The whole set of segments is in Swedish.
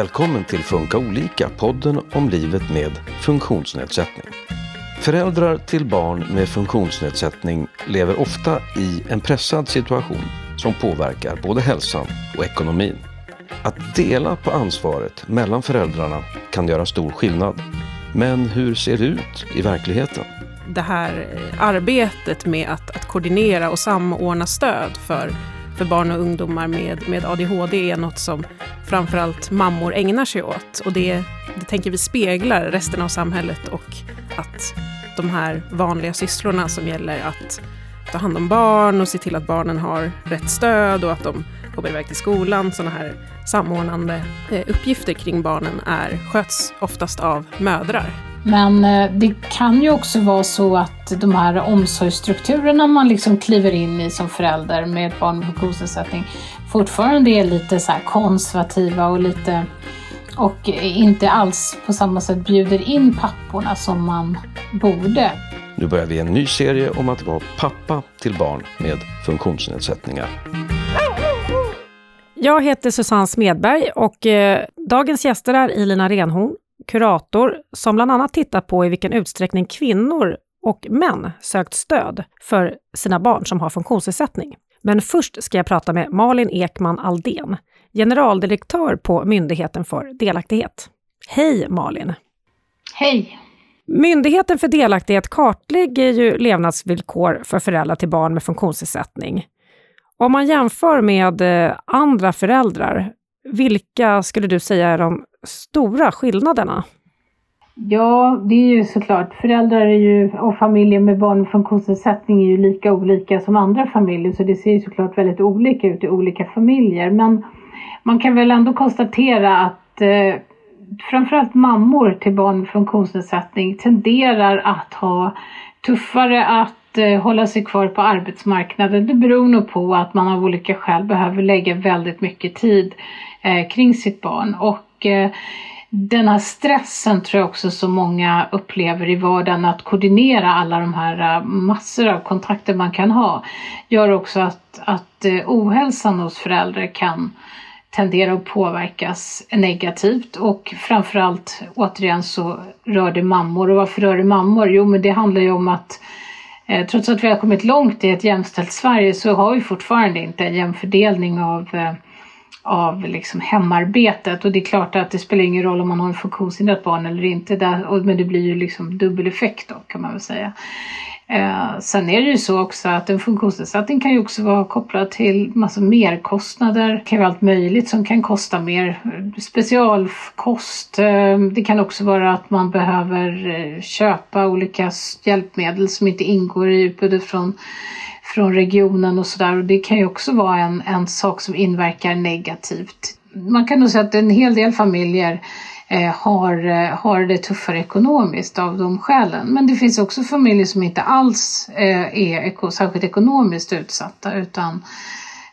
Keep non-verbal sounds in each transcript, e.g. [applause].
Välkommen till Funka olika, podden om livet med funktionsnedsättning. Föräldrar till barn med funktionsnedsättning lever ofta i en pressad situation som påverkar både hälsan och ekonomin. Att dela på ansvaret mellan föräldrarna kan göra stor skillnad. Men hur ser det ut i verkligheten? Det här eh, arbetet med att, att koordinera och samordna stöd för för barn och ungdomar med, med ADHD är något som framförallt mammor ägnar sig åt. Och det, det tänker vi speglar resten av samhället och att de här vanliga sysslorna som gäller att ta hand om barn och se till att barnen har rätt stöd och att de kommer iväg till skolan. Sådana här samordnande eh, uppgifter kring barnen är, sköts oftast av mödrar. Men eh, det kan ju också vara så att de här omsorgsstrukturerna man liksom kliver in i som förälder med ett barn med funktionsnedsättning fortfarande är lite så konservativa och lite och inte alls på samma sätt bjuder in papporna som man borde. Nu börjar vi en ny serie om att vara pappa till barn med funktionsnedsättningar. Jag heter Susanne Smedberg och eh, dagens gäster är Elina Renhorn, kurator som bland annat tittar på i vilken utsträckning kvinnor och män sökt stöd för sina barn som har funktionsnedsättning. Men först ska jag prata med Malin Ekman Aldén, generaldirektör på Myndigheten för delaktighet. Hej Malin! Hej! Myndigheten för delaktighet kartlägger ju levnadsvillkor för föräldrar till barn med funktionsnedsättning. Om man jämför med eh, andra föräldrar, vilka skulle du säga är de stora skillnaderna? Ja, det är ju såklart. Föräldrar är ju, och familjer med barn med funktionsnedsättning är ju lika olika som andra familjer så det ser ju såklart väldigt olika ut i olika familjer. Men man kan väl ändå konstatera att eh, framförallt mammor till barn med funktionsnedsättning tenderar att ha tuffare att Eh, hålla sig kvar på arbetsmarknaden. Det beror nog på att man av olika skäl behöver lägga väldigt mycket tid eh, kring sitt barn. Och eh, den här stressen tror jag också så många upplever i vardagen att koordinera alla de här massor av kontakter man kan ha gör också att, att ohälsan hos föräldrar kan tendera att påverkas negativt och framförallt återigen så rör det mammor och varför rör det mammor? Jo men det handlar ju om att Eh, trots att vi har kommit långt i ett jämställt Sverige så har vi fortfarande inte en jämn fördelning av eh, av liksom hemarbetet och det är klart att det spelar ingen roll om man har en funktionshindrat barn eller inte, men det blir ju liksom dubbel effekt då kan man väl säga. Eh, sen är det ju så också att en funktionsnedsättning kan ju också vara kopplad till massa merkostnader. Det kan vara allt möjligt som kan kosta mer. Specialkost. Eh, det kan också vara att man behöver eh, köpa olika hjälpmedel som inte ingår i utbudet från från regionen och sådär och det kan ju också vara en, en sak som inverkar negativt. Man kan nog säga att en hel del familjer eh, har, eh, har det tuffare ekonomiskt av de skälen. Men det finns också familjer som inte alls eh, är särskilt ekonomiskt utsatta utan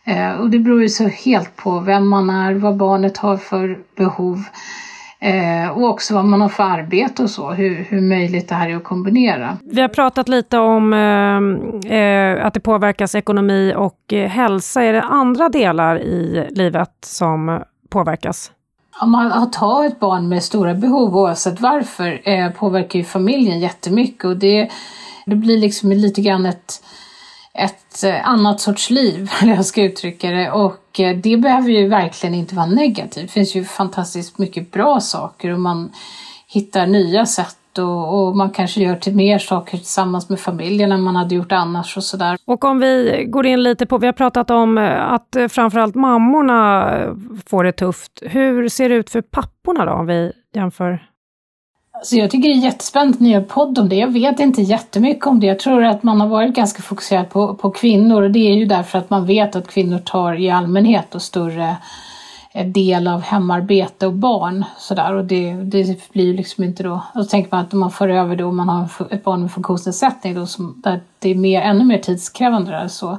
eh, och det beror ju så helt på vem man är, vad barnet har för behov Eh, och också vad man har för arbete och så, hur, hur möjligt det här är att kombinera. Vi har pratat lite om eh, eh, att det påverkas ekonomi och eh, hälsa. Är det andra delar i livet som påverkas? Om man har ett barn med stora behov oavsett varför eh, påverkar ju familjen jättemycket och det, det blir liksom lite grann ett ett eh, annat sorts liv, [laughs] eller jag ska uttrycka det. Och eh, det behöver ju verkligen inte vara negativt. Det finns ju fantastiskt mycket bra saker och man hittar nya sätt och, och, man kanske gör till mer saker tillsammans med familjen än man hade gjort annars och sådär. Och om vi går in lite på, vi har pratat om eh, att framförallt mammorna får det tufft. Hur ser det ut för papporna då om vi jämför Alltså jag tycker det är jättespännande att ni gör podd om det. Jag vet inte jättemycket om det. Jag tror att man har varit ganska fokuserad på, på kvinnor och det är ju därför att man vet att kvinnor tar i allmänhet och större eh, del av hemarbete och barn. Sådär. Och det, det blir ju liksom inte då... Och så tänker man att om man för över det och man har ett barn med funktionsnedsättning då som, där det är mer, ännu mer tidskrävande där så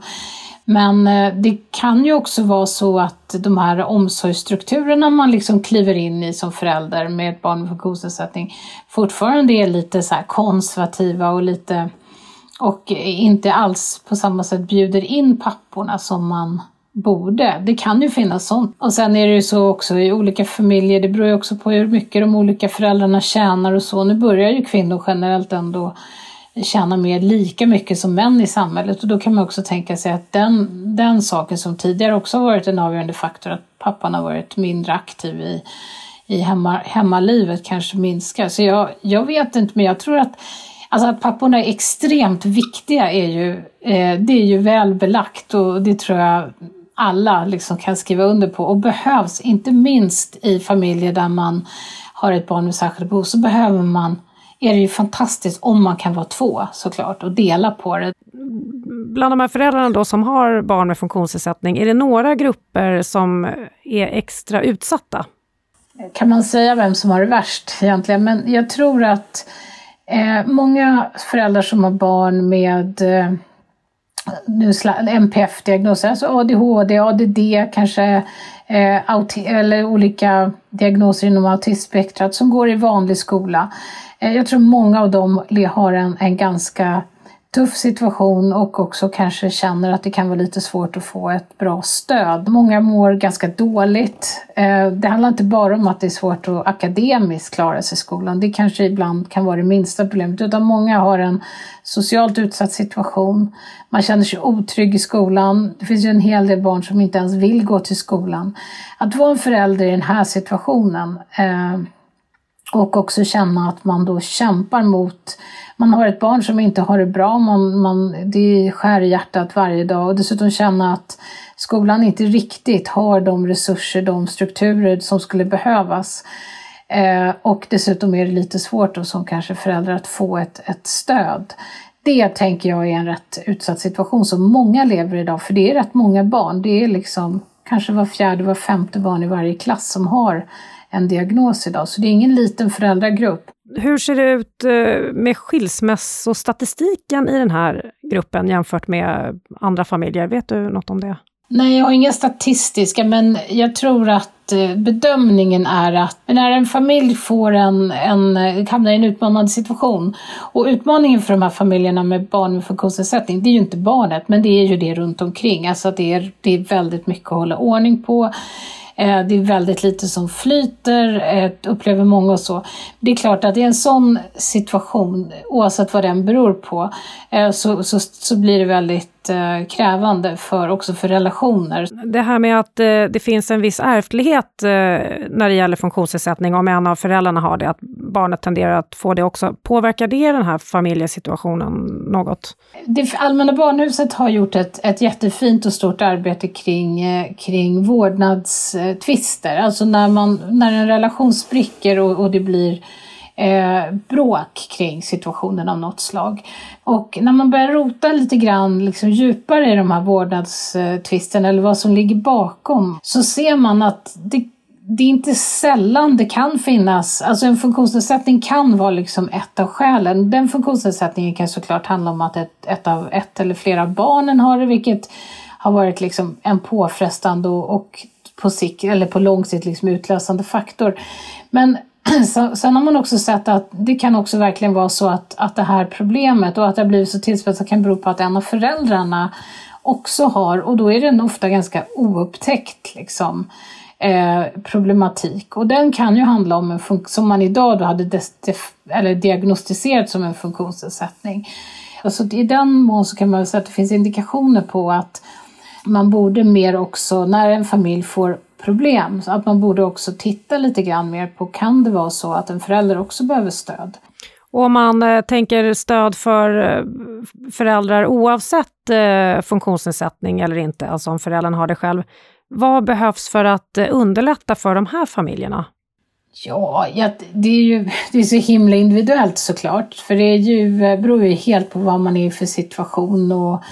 men eh, det kan ju också vara så att de här omsorgsstrukturerna man liksom kliver in i som förälder med ett barn med funktionsnedsättning fortfarande är lite så konservativa och lite och inte alls på samma sätt bjuder in papporna som man borde. Det kan ju finnas sånt. Och sen är det ju så också i olika familjer, det beror ju också på hur mycket de olika föräldrarna tjänar och så. Nu börjar ju kvinnor generellt ändå tjänar mer lika mycket som män i samhället och då kan man också tänka sig att den, den saken som tidigare också varit en avgörande faktor, att pappan har varit mindre aktiv i, i hemma, hemmalivet kanske minskar. Så jag, jag vet inte, men jag tror att Alltså att papporna är extremt viktiga är ju, eh, det är ju väl belagt och det tror jag alla liksom kan skriva under på och behövs, inte minst i familjer där man har ett barn med särskilda behov, så behöver man är det ju fantastiskt om man kan vara två såklart och dela på det. Bland de här föräldrarna då som har barn med funktionsnedsättning, är det några grupper som är extra utsatta? Kan man säga vem som har det värst egentligen, men jag tror att eh, många föräldrar som har barn med eh, NPF-diagnoser, alltså ADHD, ADD, kanske eh, eller olika diagnoser inom autismspektrat som går i vanlig skola. Eh, jag tror många av dem har en, en ganska tuff situation och också kanske känner att det kan vara lite svårt att få ett bra stöd. Många mår ganska dåligt. Eh, det handlar inte bara om att det är svårt att akademiskt klara sig i skolan. Det kanske ibland kan vara det minsta problemet, utan många har en socialt utsatt situation. Man känner sig otrygg i skolan. Det finns ju en hel del barn som inte ens vill gå till skolan. Att vara en förälder i den här situationen eh, och också känna att man då kämpar mot man har ett barn som inte har det bra, man, man, det skär i hjärtat varje dag och dessutom känna att skolan inte riktigt har de resurser, de strukturer som skulle behövas. Eh, och dessutom är det lite svårt då som kanske förälder att få ett, ett stöd. Det tänker jag är en rätt utsatt situation som många lever i idag, för det är rätt många barn. Det är liksom kanske var fjärde, var femte barn i varje klass som har en diagnos idag, så det är ingen liten föräldragrupp. Hur ser det ut eh, med skilsmässostatistiken i den här gruppen jämfört med andra familjer? Vet du något om det? Nej, jag har inga statistiska, men jag tror att eh, bedömningen är att när en familj får en, en, hamnar i en utmanande situation och utmaningen för de här familjerna med barn med funktionsnedsättning, det är ju inte barnet, men det är ju det runt omkring. Alltså det är, det är väldigt mycket att hålla ordning på. Eh, det är väldigt lite som flyter, eh, upplever många och så. Det är klart att i en sån situation, oavsett vad den beror på, eh, så, så, så blir det väldigt krävande för, också för relationer. Det här med att det finns en viss ärftlighet när det gäller funktionsnedsättning, om en av föräldrarna har det, att barnet tenderar att få det också. Påverkar det den här familjesituationen något? Det Allmänna Barnhuset har gjort ett, ett jättefint och stort arbete kring, kring vårdnads tvister, alltså när, man, när en relation spricker och, och det blir eh, bråk kring situationen av något slag. Och när man börjar rota lite grann liksom djupare i de här vårdnadstvisterna eller vad som ligger bakom så ser man att det, det är inte sällan det kan finnas, alltså en funktionsnedsättning kan vara liksom ett av skälen. Den funktionsnedsättningen kan såklart handla om att ett, ett, av, ett eller flera av barnen har det, vilket har varit liksom en påfrestande och, och på, sikt, eller på lång sikt liksom utlösande faktor. Men [clears throat] sen har man också sett att det kan också verkligen vara så att, att det här problemet och att det har blivit så tillspetsat kan bero på att en av föräldrarna också har, och då är den ofta ganska oupptäckt liksom, eh, problematik. Och den kan ju handla om en som man idag då hade eller diagnostiserat som en funktionsnedsättning. Alltså I den mån så kan man säga att det finns indikationer på att man borde mer också, när en familj får problem, att man borde också titta lite grann mer på, kan det vara så att en förälder också behöver stöd? Och om man eh, tänker stöd för eh, föräldrar oavsett eh, funktionsnedsättning eller inte, alltså om föräldern har det själv, vad behövs för att eh, underlätta för de här familjerna? Ja, ja, det är ju [laughs] det är så himla individuellt såklart, för det är ju, eh, beror ju helt på vad man är i för situation och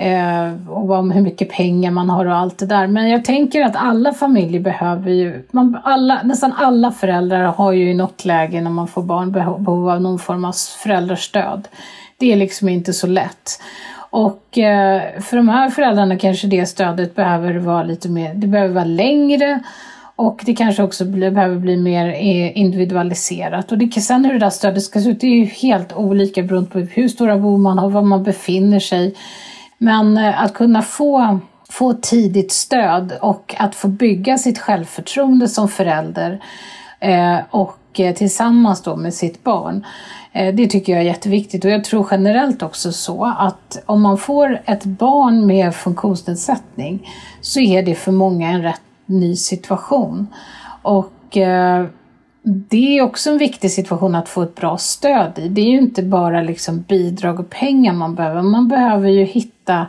Eh, och om hur mycket pengar man har och allt det där. Men jag tänker att alla familjer behöver ju, man, alla, nästan alla föräldrar har ju i något läge när man får barn behov av någon form av föräldrastöd. Det är liksom inte så lätt. Och eh, för de här föräldrarna kanske det stödet behöver vara lite mer, det behöver vara längre och det kanske också bli, behöver bli mer eh, individualiserat. Och det, sen hur det där stödet ska se ut, det är ju helt olika beroende på hur stora bor man har, var man befinner sig. Men eh, att kunna få få tidigt stöd och att få bygga sitt självförtroende som förälder eh, och eh, tillsammans då med sitt barn. Det tycker jag är jätteviktigt och jag tror generellt också så att om man får ett barn med funktionsnedsättning så är det för många en rätt ny situation. Och det är också en viktig situation att få ett bra stöd i. Det är ju inte bara liksom bidrag och pengar man behöver, man behöver ju hitta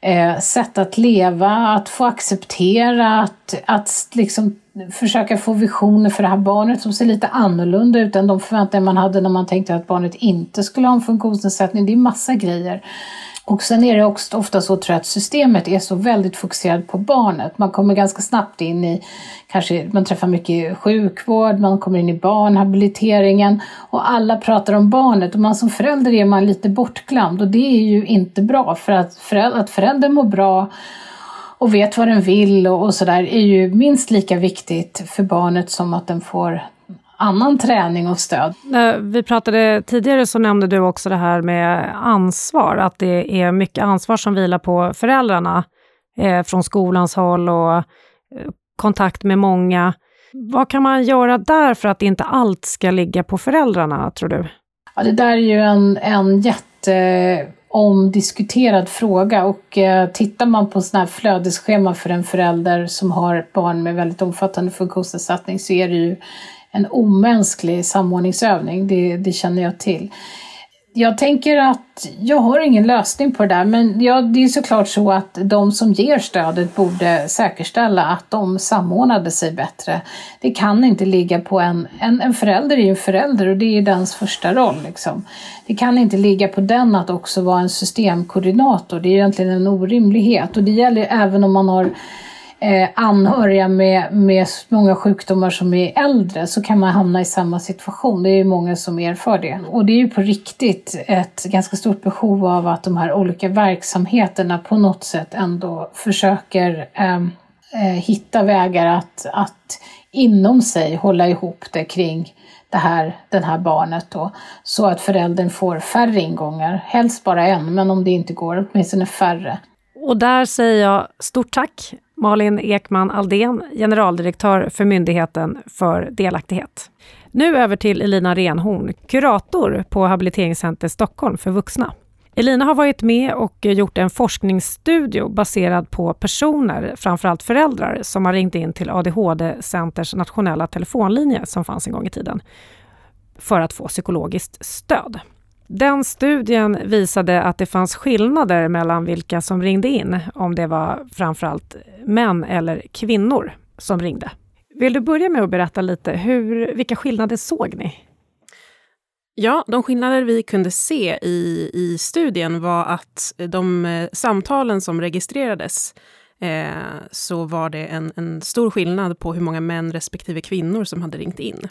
eh, sätt att leva, att få acceptera, att, att liksom försöka få visioner för det här barnet som ser lite annorlunda ut än de förväntningar man hade när man tänkte att barnet inte skulle ha en funktionsnedsättning. Det är massa grejer. Och sen är det också ofta så tror jag att systemet är så väldigt fokuserat på barnet. Man kommer ganska snabbt in i, kanske man träffar mycket sjukvård, man kommer in i barnhabiliteringen. Och alla pratar om barnet. Och man som förälder är man lite bortglömd. Och det är ju inte bra. För att, föräldern, att föräldern mår bra och vet vad den vill och, och sådär är ju minst lika viktigt för barnet som att den får annan träning och stöd. Vi pratade tidigare så nämnde du också det här med ansvar, att det är mycket ansvar som vilar på föräldrarna eh, från skolans håll och eh, kontakt med många. Vad kan man göra där för att inte allt ska ligga på föräldrarna, tror du? Ja, det där är ju en, en jätte omdiskuterad fråga och eh, tittar man på sådana här flödesschema för en förälder som har barn med väldigt omfattande funktionsnedsättning så är det ju en omänsklig samordningsövning, det, det känner jag till. Jag tänker att jag har ingen lösning på det där men ja, det är såklart så att de som ger stödet borde säkerställa att de samordnade sig bättre. Det kan inte ligga på en, en, en förälder är ju en förälder och det är ju dens första roll. Liksom. Det kan inte ligga på den att också vara en systemkoordinator, det är egentligen en orimlighet och det gäller även om man har eh, anhöriga med, med många sjukdomar som är äldre så kan man hamna i samma situation. Det är ju många som erfar det. Och det är ju på riktigt ett ganska stort behov av att de här olika verksamheterna på något sätt ändå försöker ehm, eh, hitta vägar att, att inom sig hålla ihop det kring det här, den här barnet då, så att föräldern får färre ingångar. Helst bara en, men om det inte går, åtminstone färre. Och där säger jag stort tack Malin Ekman Aldén, generaldirektör för Myndigheten för delaktighet. Nu över till Elina Renhorn, kurator på Habiliteringscenter Stockholm för vuxna. Elina har varit med och gjort en forskningsstudio baserad på personer, framförallt föräldrar, som har ringt in till ADHD-centers nationella telefonlinje som fanns en gång i tiden, för att få psykologiskt stöd. Den studien visade att det fanns skillnader mellan vilka som ringde in, om det var framförallt män eller kvinnor som ringde. Vill du börja med att berätta lite, hur, vilka skillnader såg ni? Ja, de skillnader vi kunde se i, i studien var att de eh, samtalen som registrerades eh, så var det en, en stor skillnad på hur många män respektive kvinnor som hade ringt in.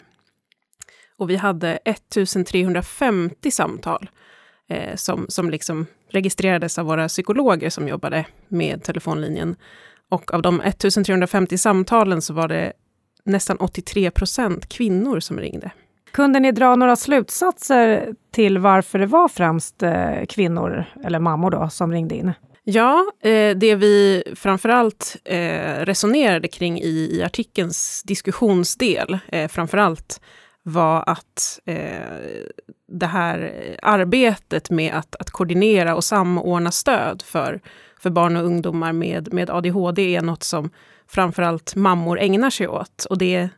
Och vi hade 1350 samtal eh, som, som liksom registrerades av våra psykologer som jobbade med telefonlinjen. Och av de 1350 samtalen så var det nästan 83 procent kvinnor som ringde. Kunde ni dra några slutsatser till varför det var främst eh, kvinnor, eller mammor då, som ringde in? Ja, eh, det vi framförallt eh, resonerade kring i, i artikelns diskussionsdel, eh, framförallt var att eh, det här arbetet med att, att koordinera och samordna stöd för, för barn och ungdomar med, med ADHD är något som framförallt mammor ägnar sig åt. Och det,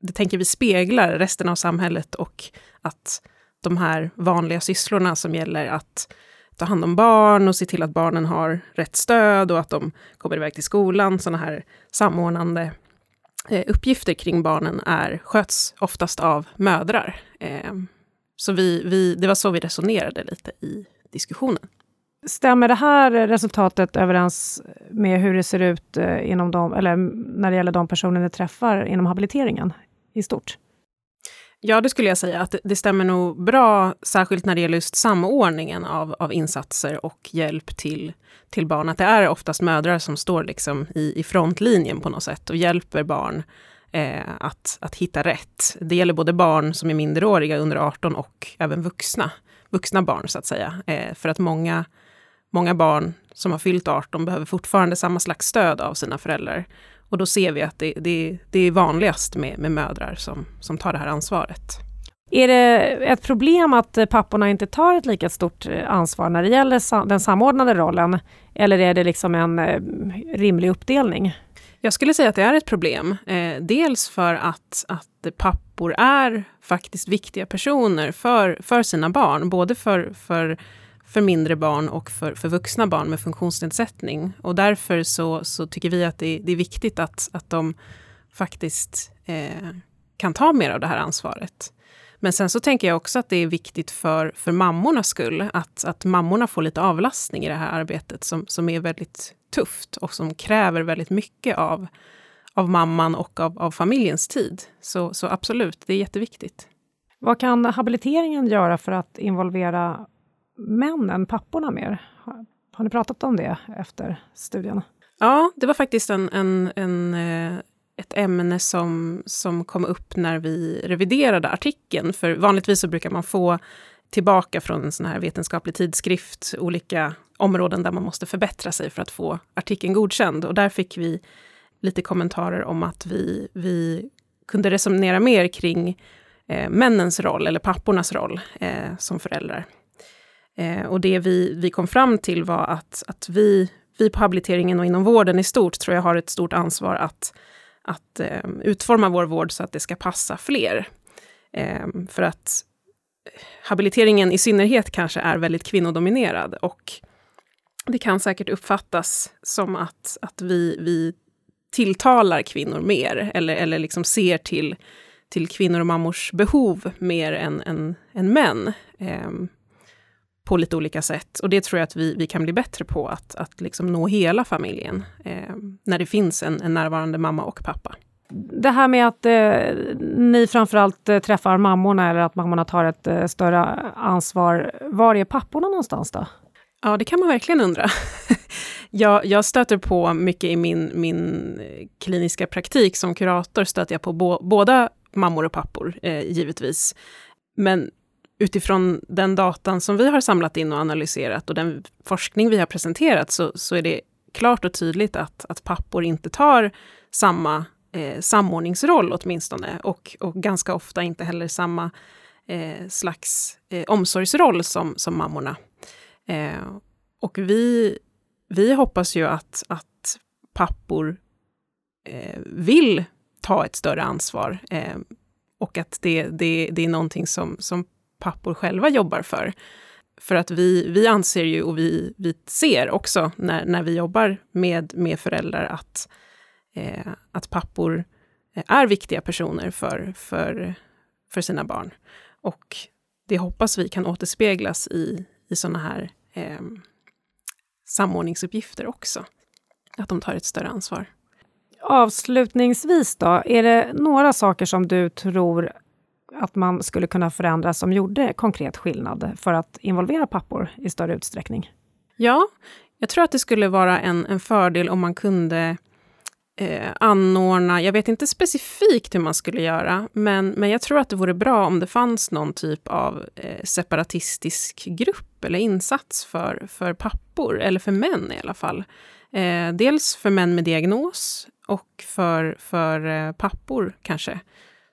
det tänker vi speglar resten av samhället och att de här vanliga sysslorna som gäller att ta hand om barn och se till att barnen har rätt stöd och att de kommer iväg till skolan, sådana här samordnande Eh, uppgifter kring barnen är, sköts oftast av mödrar. Eh, så vi, vi, det var så vi resonerade lite i diskussionen. Stämmer det här resultatet överens med hur det ser ut eh, inom de, eller när det gäller de personer ni träffar inom habiliteringen i stort? Ja, det skulle jag säga att det stämmer nog bra, särskilt när det gäller just samordningen av, av insatser och hjälp till, till barn. Att det är oftast mödrar som står liksom i, i frontlinjen på något sätt och hjälper barn eh, att, att hitta rätt. Det gäller både barn som är minderåriga under 18 och även vuxna, vuxna barn så att säga. Eh, för att många, många barn som har fyllt 18 behöver fortfarande samma slags stöd av sina föräldrar. Och då ser vi att det, det, det är vanligast med, med mödrar som, som tar det här ansvaret. Är det ett problem att papporna inte tar ett lika stort eh, ansvar när det gäller den samordnade rollen? Eller är det liksom en eh, rimlig uppdelning? Jag skulle säga att det är ett problem. Eh, dels för att, att pappor är faktiskt viktiga personer för, för sina barn. Både för, för, för mindre barn och för, för vuxna barn med funktionsnedsättning. Och därför så, så tycker vi att det, det är viktigt att, att de faktiskt eh, kan ta mer av det här ansvaret. Men sen så tänker jag också att det är viktigt för, för mammornas skull, att, att mammorna får lite avlastning i det här arbetet som, som är väldigt tufft och som kräver väldigt mycket av, av mamman och av, av familjens tid. Så, så absolut, det är jätteviktigt. Vad kan habiliteringen göra för att involvera männen, papporna mer? Har, har ni pratat om det efter studien? Ja, det var faktiskt en, en, en eh, ett ämne som, som kom upp när vi reviderade artikeln. För vanligtvis så brukar man få tillbaka från en sån här vetenskaplig tidskrift olika områden där man måste förbättra sig för att få artikeln godkänd. Och där fick vi lite kommentarer om att vi, vi kunde resonera mer kring eh, männens roll, eller pappornas roll, eh, som föräldrar. Eh, och det vi, vi kom fram till var att, att vi, vi på habiliteringen och inom vården i stort, tror jag har ett stort ansvar att att eh, utforma vår vård så att det ska passa fler. Eh, för att habiliteringen i synnerhet kanske är väldigt kvinnodominerad och det kan säkert uppfattas som att, att vi, vi tilltalar kvinnor mer eller, eller liksom ser till, till kvinnor och mammors behov mer än, än, än män. Eh, på lite olika sätt. Och det tror jag att vi, vi kan bli bättre på, att, att liksom nå hela familjen, eh, när det finns en, en närvarande mamma och pappa. Det här med att eh, ni framförallt eh, träffar mammorna, eller att mammorna tar ett eh, större ansvar. Var är papporna någonstans då? Ja, det kan man verkligen undra. [laughs] jag, jag stöter på mycket i min, min kliniska praktik som kurator, stöter jag på bo, båda mammor och pappor, eh, givetvis. Men utifrån den datan som vi har samlat in och analyserat och den forskning vi har presenterat så, så är det klart och tydligt att, att pappor inte tar samma eh, samordningsroll åtminstone och, och ganska ofta inte heller samma eh, slags eh, omsorgsroll som, som mammorna. Eh, och vi, vi hoppas ju att, att pappor eh, vill ta ett större ansvar eh, och att det, det, det är någonting som, som pappor själva jobbar för. För att vi, vi anser ju och vi, vi ser också när, när vi jobbar med, med föräldrar att, eh, att pappor eh, är viktiga personer för, för, för sina barn. Och det hoppas vi kan återspeglas i, i sådana här eh, samordningsuppgifter också. Att de tar ett större ansvar. Avslutningsvis då, är det några saker som du tror att man skulle kunna förändra som gjorde konkret skillnad för att involvera pappor i större utsträckning? Ja, jag tror att det skulle vara en, en fördel om man kunde eh, anordna, jag vet inte specifikt hur man skulle göra, men, men jag tror att det vore bra om det fanns någon typ av eh, separatistisk grupp eller insats för, för pappor, eller för män i alla fall. Eh, dels för män med diagnos och för, för eh, pappor kanske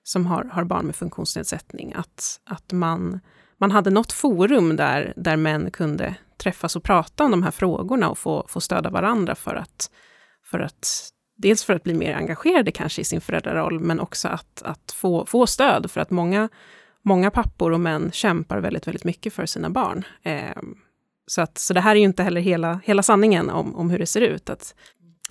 som har, har barn med funktionsnedsättning, att, att man, man hade något forum där, där män kunde träffas och prata om de här frågorna och få, få stödja varandra för att, för att dels för att bli mer engagerade kanske i sin föräldraroll, men också att, att få, få stöd, för att många, många pappor och män kämpar väldigt, väldigt mycket för sina barn. Eh, så, att, så det här är ju inte heller hela, hela sanningen om, om hur det ser ut. Att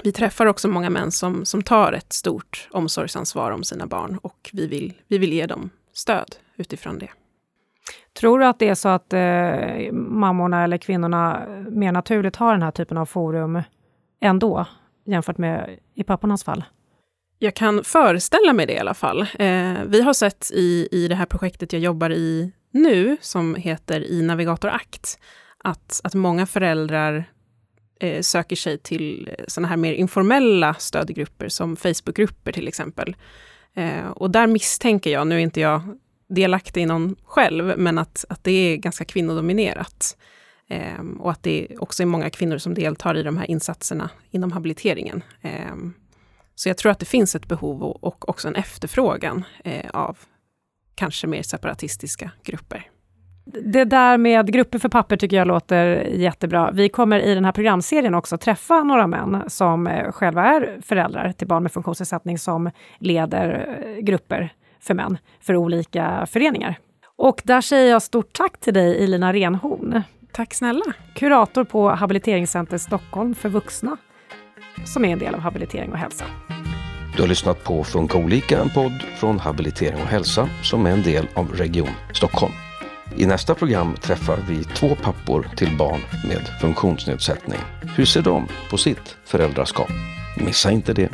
vi träffar också många män som, som tar ett stort omsorgsansvar om sina barn och vi vill, vi vill ge dem stöd utifrån det. Tror du att det är så att eh, mammorna eller kvinnorna mer naturligt har den här typen av forum ändå, jämfört med i pappornas fall? Jag kan föreställa mig det i alla fall. Eh, vi har sett i, i det här projektet jag jobbar i nu, som heter I Navigator Akt, att, att många föräldrar eh, söker sig till eh, såna sådana här mer informella stödgrupper, som Facebookgrupper till exempel. Eh, och där misstänker jag, nu är inte jag delaktig i någon själv, men att, att det är ganska kvinnodominerat. Eh, och att det också är många kvinnor som deltar i de här insatserna inom habiliteringen. Ehm, så jag tror att det finns ett behov och också en efterfrågan eh, av kanske mer separatistiska grupper. Det där med grupper för papper tycker jag låter jättebra. Vi kommer i den här programserien också träffa några män som eh, själva är föräldrar till barn med funktionsnedsättning som leder eh, grupper för män för olika föreningar. Och där säger jag stort tack till dig Elina Renhorn. Tack snälla. Kurator på Habiliteringscenter Stockholm för vuxna som är en del av Habilitering och hälsa. Du har lyssnat på Funka olika, en podd från Habilitering och hälsa som är en del av Region Stockholm. I nästa program träffar vi två pappor till barn med funktionsnedsättning. Hur ser de på sitt föräldraskap? Missa inte det.